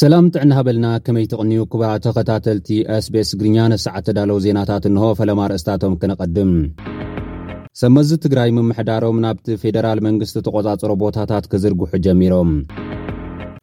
ሰላም ጥዕና ሃበልና ከመይ ትቕንዩ ክቡራ ተኸታተልቲ ስቤስ ግርኛ ነሰዓት ተዳለዉ ዜናታት እንሆ ፈለማ ርእስታቶም ክነቐድም ሰመዚ ትግራይ ምምሕዳሮም ናብቲ ፌደራል መንግስቲ ተቖጻጽሮ ቦታታት ክዝርግሑ ጀሚሮም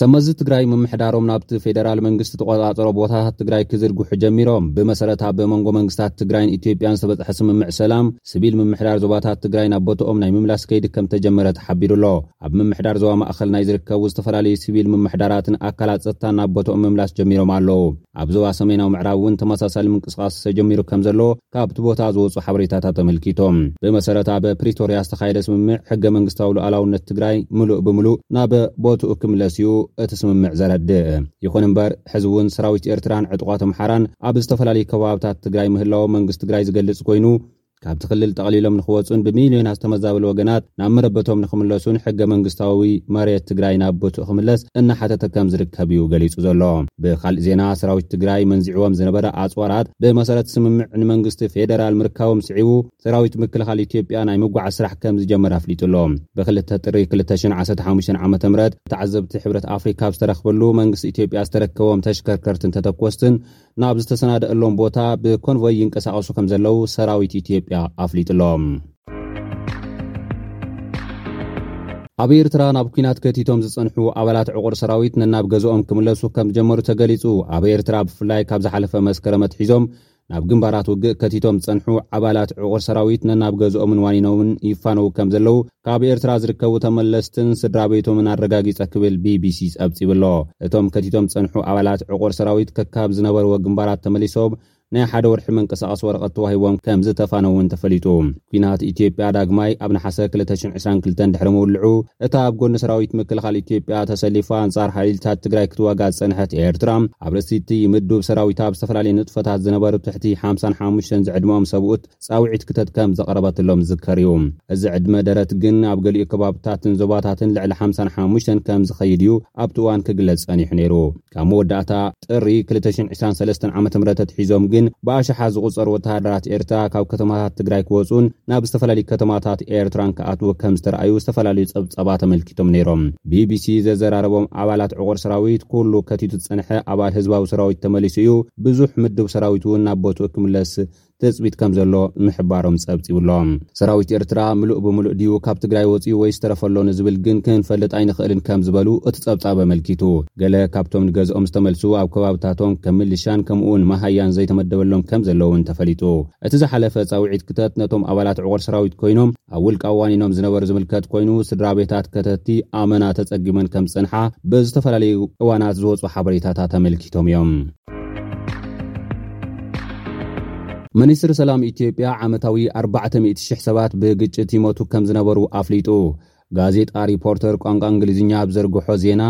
ሰመዚ ትግራይ ምምሕዳሮም ናብቲ ፌደራል መንግስቲ ተቆፃፀሮ ቦታታት ትግራይ ክዝርግሑ ጀሚሮም ብመሰረት ኣብ መንጎ መንግስታት ትግራይን ኢትዮጵያን ዝተበፅሐ ስምምዕ ሰላም ስቢል ምምሕዳር ዞባታት ትግራይ ናብ ቦትኦም ናይ ምምላስ ከይዲ ከም ተጀመረ ተሓቢሩ ኣሎ ኣብ ምምሕዳር ዞባ ማእኸል ናይ ዝርከቡ ዝተፈላለዩ ስቢል ምምሕዳራትን ኣካላት ፀጥታን ናብ ቦትኦም ምምላስ ጀሚሮም ኣለዉ ኣብ ዞባ ሰሜናዊ ምዕራብ እውን ተመሳሳሊ ምንቅስቓስ ተጀሚሩ ከም ዘሎ ካብቲ ቦታ ዝወፁ ሓበሬታታት ኣመልኪቶም። ብመሰረት ኣብ ፕሪቶርያ ዝተኻየደ ስምምዕ ሕገ መንግስታዊ ሉኣላውነት ትግራይ ምሉእ ብምሉእ ናብ ቦትኡ ክምለስ እዩ እቲ ስምምዕ ዘረድእ። ይኹን እምበር ሕዚ እውን ሰራዊት ኤርትራን ዕጡቓት ኣምሓራን ኣብ ዝተፈላለዩ ከባብታት ትግራይ ምህላዎም መንግስቲ ትግራይ ዝገልፅ ኮይኑ፣ ካብቲ ክልል ጠቕሊሎም ንኽወፁን ብሚልዮናት ዝተመዛበሉ ወገናት ናብ መረበቶም ንኽምለሱን ሕገ መንግስታዊ መሬት ትግራይ ናብ ቦትኡ ክምለስ እናሓተተ ከም ዝርከብ እዩ ገሊፁ ዘሎ። ብኻሊእ ዜና ሰራዊት ትግራይ መንዚዕዎም ዝነበረ ኣፅዋራት ብመሰረት ስምምዕ ንመንግስቲ ፌደራል ምርካቦም ስዒቡ ሰራዊት ምክልኻል ኢትዮጵያ ናይ ምጉዓዝ ስራሕ ከም ዝጀመረ ኣፍሊጡ ኣሎ። ብ ክልተ ጥሪ ክልተ ሽሕን ዓሰርተ ሓሙሽተን ዓመተ ምህረት ብተዓዘብቲ ሕብረት ኣፍሪካ ኣብ ዝተረኽበሉ መንግስቲ ኢትዮጵያ ዝተረከቦም ተሽከርከርትን ተተኮስትን ናብ ዝተሰናደኣሎም ቦታ ብኮንቮይ ይንቀሳቐሱ ከም ዘለው ሰራዊት ኢትዮጵያ ኣፍሊጡ ኣሎ። ኣብ ኤርትራ ናብ ኩናት ከቲቶም ዝጸንሑ ኣባላት ዕቑር ሰራዊት ነናብ ገዝኦም ክምለሱ ከም ዝጀመሩ ተገሊጹ ኣብ ኤርትራ ብፍላይ ካብ ዝሓለፈ መስከረም ኣትሒዞም ናብ ግንባራት ውግእ ከቲቶም ዝጸንሑ ኣባላት ዕቑር ሰራዊት ነናብ ገዝኦምን ዋኒኖምን ይፋነዉ ከም ዘለዉ ካብ ኤርትራ ዝርከቡ ተመለስትን ስድራቤቶምን ኣረጋጊጸ ክብል ቢቢሲ ጸብጺቡ'ሎ። እቶም ከቲቶም ዝጸንሑ ኣባላት ዕቑር ሰራዊት ከካብ ዝነበርዎ ግንባራት ተመሊሶም ናይ ሓደ ወርሒ መንቀሳቐሲ ወረቐት ተዋሂቦም ከምዝተፋነዉ'ውን ተፈሊጡ። ኲናት ኢትዮጵያ ዳግማይ ኣብ ነሓሰ ክልተ ሽሕን ዕስራን ክልተን ድሕሪ ምውልዑ፣ እታ ኣብ ጎኒ ሰራዊት ምክልኻል ኢትዮጵያ ተሰሊፋ ኣንጻር ሓይልታት ትግራይ ክትዋጋእ ዝጸንሐት ኤርትራ፣ ኣብ ርእሲ'ቲ ምዱብ ሰራዊታ ኣብ ዝተፈላለየ ንጥፈታት ዝነበሩ ትሕቲ ሓምሳን ሓሙሽተን ዝዕድመኦም ሰብኡት ጻውዒት ክተት ከም ዘቕረበትሎም ዝዝከር'ዩ። እዚ ዕድመ ደረት ግን ኣብ ገሊኡ ከባብታትን ዞባታትን ልዕሊ ሓምሳን ሓሙሽተን ከም ዝኸይድ'ዩ ኣብቲ እዋን ክግለጽ ጸኒሑ ነይሩ። ካብ መወዳእታ ጥሪ ክልተ ሽሕን ዕስራን ሰለስተን ዓመተ ምህረት ኣትሒዞም ግን ብኣሽሓት ዝቑጸሩ ወተሃደራት ኤርትራ ካብ ከተማታት ትግራይ ክወጹን ናብ ዝተፈላለዩ ከተማታት ኤርትራን ክኣትዉ ከም ዝተራእዩ ዝተፈላለዩ ጸብጻባት ኣመልኪቶም ነይሮም። ቢቢሲ ዘዘራረቦም ኣባላት ዕቑር ሰራዊት ኩሉ ከቲቱ ዝጸንሐ ኣባል ህዝባዊ ሰራዊት ተመሊሱ'ዩ፣ ብዙሕ ምዱብ ሰራዊት'ውን ናብ ቦትኡ ክምለስ ትጽቢት ከም ዘሎ ምሕባሮም ጸብጺቡ ኣሎ። ሰራዊት ኤርትራ ምሉእ ብምሉእ ድዩ ካብ ትግራይ ወጺኡ ወይ ዝተረፈ ኣሎ ንዝብል ግን ክንፈልጥ ኣይንኽእልን ከም ዝበሉ እቲ ጸብጻብ ኣመልኪቱ። ገለ ካብቶም ንገዝኦም ዝተመልሱ ኣብ ከባብታቶም ከም ምልሻን ከምኡ'ውን መሃያን ዘይተመደበሎም ከም ዘለዉ'ውን ተፈሊጡ። እቲ ዝሓለፈ ጻውዒት ክተት ነቶም ኣባላት ዕቑር ሰራዊት ኮይኖም ኣብ ውልቃዊ ዋኒኖም ዝነበሩ ዝምልከት ኮይኑ ስድራቤታት ከተትቲ ኣመና ተጸጊመን ከም ዝጸንሓ ብዝተፈላለዩ እዋናት ዝወጹ ሓበሬታታት ኣመልኪቶም እዮም። ሚኒስትሪ ሰላም ኢትዮጵያ ዓመታዊ 400,000 ሰባት ብግጭት ይሞቱ ከም ዝነበሩ ኣፍሊጡ። ጋዜጣ ሪፖርተር ቋንቋ እንግሊዝኛ ኣብ ዘርግሖ ዜና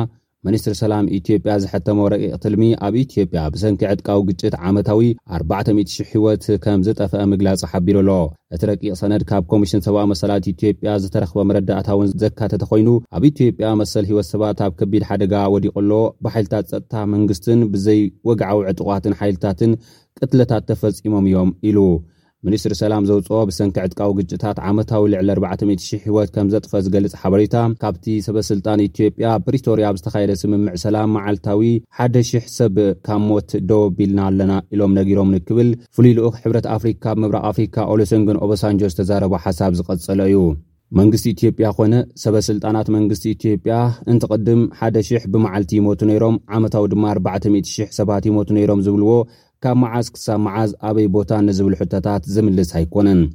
ሚኒስትሪ ሰላም ኢትዮጵያ ዝሐተሞ ረቂቕ ትልሚ ኣብ ኢትዮጵያ ብሰንኪ ዕጥቃዊ ግጭት ዓመታዊ 400,000 ህይወት ከም ዝጠፍአ ምግላጹ ሓቢሩ ኣሎ። እቲ ረቂቕ ሰነድ ካብ ኮሚሽን ሰብኣዊ መሰላት ኢትዮጵያ ዝተረኽበ መረዳእታ እውን ዘካተተ ኮይኑ፣ ኣብ ኢትዮጵያ መሰል ህይወት ሰባት ኣብ ከቢድ ሓደጋ ወዲቑ ኣሎ፣ ብሓይልታት ጸጥታ መንግስትን ብዘይወግዓዊ ዕጡቓትን ሓይልታትን ቅትለታት ተፈጺሞም እዮም ኢሉ። ሚኒስትሪ ሰላም ዘውጽኦ ብሰንኪ ዕጥቃዊ ግጭታት ዓመታዊ ልዕሊ ኣርባዕተ ሚእቲ ሽሕ ህይወት ከም ዘጥፍኣ ዝገልጽ ሓበሬታ፣ ካብቲ ሰበስልጣን ኢትዮጵያ ኣብ ፕሪቶርያ ኣብ ዝተኻየደ ስምምዕ ሰላም መዓልታዊ ሓደ ሽሕ ሰብ ካብ ሞት ደው ኣቢልና ኣለና ኢሎም ነጊሮምኒ ክብል ፍሉይ ልኡኽ ሕብረት ኣፍሪካ ኣብ ምብራቕ ኣፍሪካ ኦሎሰንጎን ኦበሳንጆ ዝተዛረቦ ሓሳብ ዝቐፀለ እዩ። መንግስቲ ኢትዮጵያ ኮነ ሰበ ስልጣናት መንግስቲ ኢትዮጵያ እንት ቅድም ሓደ ሽሕ ብመዓልቲ ይሞቱ ነይሮም ዓመታዊ ድማ ኣርባዕተ ሚእቲ ሽሕ ሰባት ይሞቱ ነይሮም ዝብልዎ ካብ መዓዝ ክሳብ መዓዝ ኣበይ ቦታን ንዝብል ሕቶታት ዝምልስ ኣይኮነን።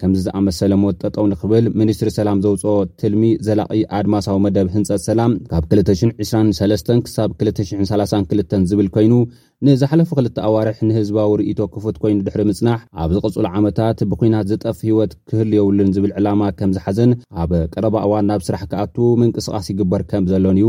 ከምዚ ዝኣመሰለ ሞት ጠጠው ንክብል ሚኒስትሪ ሰላም ዘውፅኦ ትልሚ ዘላቒ ኣድማሳዊ መደብ ህንፀት ሰላም ካብ 223 ክሳብ 232 ዝብል ኮይኑ ንዝሓለፉ ክልተ ኣዋርሕ ንህዝባዊ ርእይቶ ክፉት ኮይኑ ድሕሪ ምፅናሕ ኣብ ዝቕፅሉ ዓመታት ብኩናት ዝጠፍ ህይወት ክህሉ የብሉን ዝብል ዕላማ ከም ዝሓዘን ኣብ ቀረባ እዋን ናብ ስራሕ ክኣቱ ምንቅስቓስ ይግበር ከም ዘሎን እዩ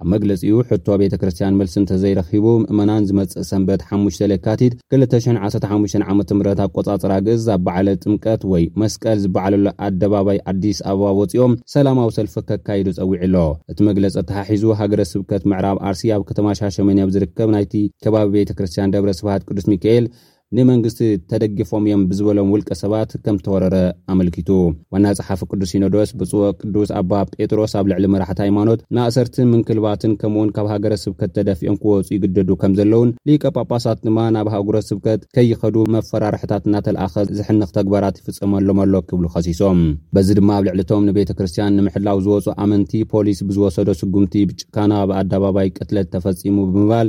ኣብ መግለጺኡ፣ ሕቶ ቤተ ክርስቲያን መልሲ እንተዘይረኺቡ፣ ምእመናን ዝመጽእ ሰንበት ሓሙሽተ ለካቲት ክልተ ሽሕን ዓሰርተ ሓሙሽተን ዓመተ ምህረት ኣቆጻጽራ ግእዝ ኣብ በዓለ ጥምቀት ወይ መስቀል ዝበዓለሉ ኣደባባይ ኣዲስ ኣበባ ወጺኦም ሰላማዊ ሰልፊ ከካይዱ ጸዊዑ ኣሎ። እቲ መግለጺ ኣተሓሒዙ፣ ሃገረ ስብከት ምዕራብ ኣርሲ ኣብ ከተማ ሻሸመኔ ኣብ ዝርከብ ናይቲ ከባቢ ቤተ ክርስቲያን ደብረ ስብሃት ቅዱስ ሚካኤል ንመንግስቲ ተደጊፎም እዮም ብዝበሎም ውልቀ ሰባት ከም ተወረረ ኣመልኪቱ። ዋና ጸሓፊ ቅዱስ ሲኖዶስ ብፁዕ ወቅዱስ ኣባ ጴጥሮስ ኣብ ልዕሊ መራሕቲ ሃይማኖት ንኣሰርትን ምንክልባትን ከምኡውን ካብ ሃገረ ስብከት ተደፊኦም ክወጹ ይግደዱ ከም ዘለውን ሊቀ ጳጳሳት ድማ ናብ ኣህጉረ ስብከት ከይኸዱ መፈራርሕታት እናተልኣኸ ዝሕንኽ ተግባራት ይፍጸመሎም ኣሎ ክብሉ ከሲሶም። በዚ ድማ ኣብ ልዕሊ እቶም ንቤተ ክርስቲያን ንምሕላው ዝወጹ ኣመንቲ ፖሊስ ብዝወሰዶ ስጉምቲ ብጭካነ ኣብ ኣደባባይ ቅትለት ተፈጺሙ ብምባል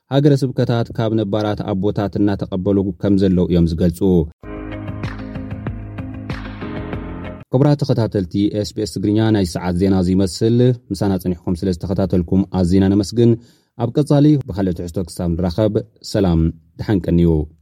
ሃገረ ስብከታት ካብ ነባራት ኣቦታት እናተቐበሉ ከም ዘለዉ እዮም ዝገልጹ። ክቡራት ተኸታተልቲ ኤስቢኤስ ትግርኛ ናይ ሰዓት ዜና እዚ ይመስል ምሳና ጸኒሕኩም ስለ ዝተኸታተልኩም ኣዚና ነመስግን ኣብ ቀጻሊ ብካልእ ትሕዝቶ ክሳብ ንራኸብ ሰላም ደሓን ቀንዩ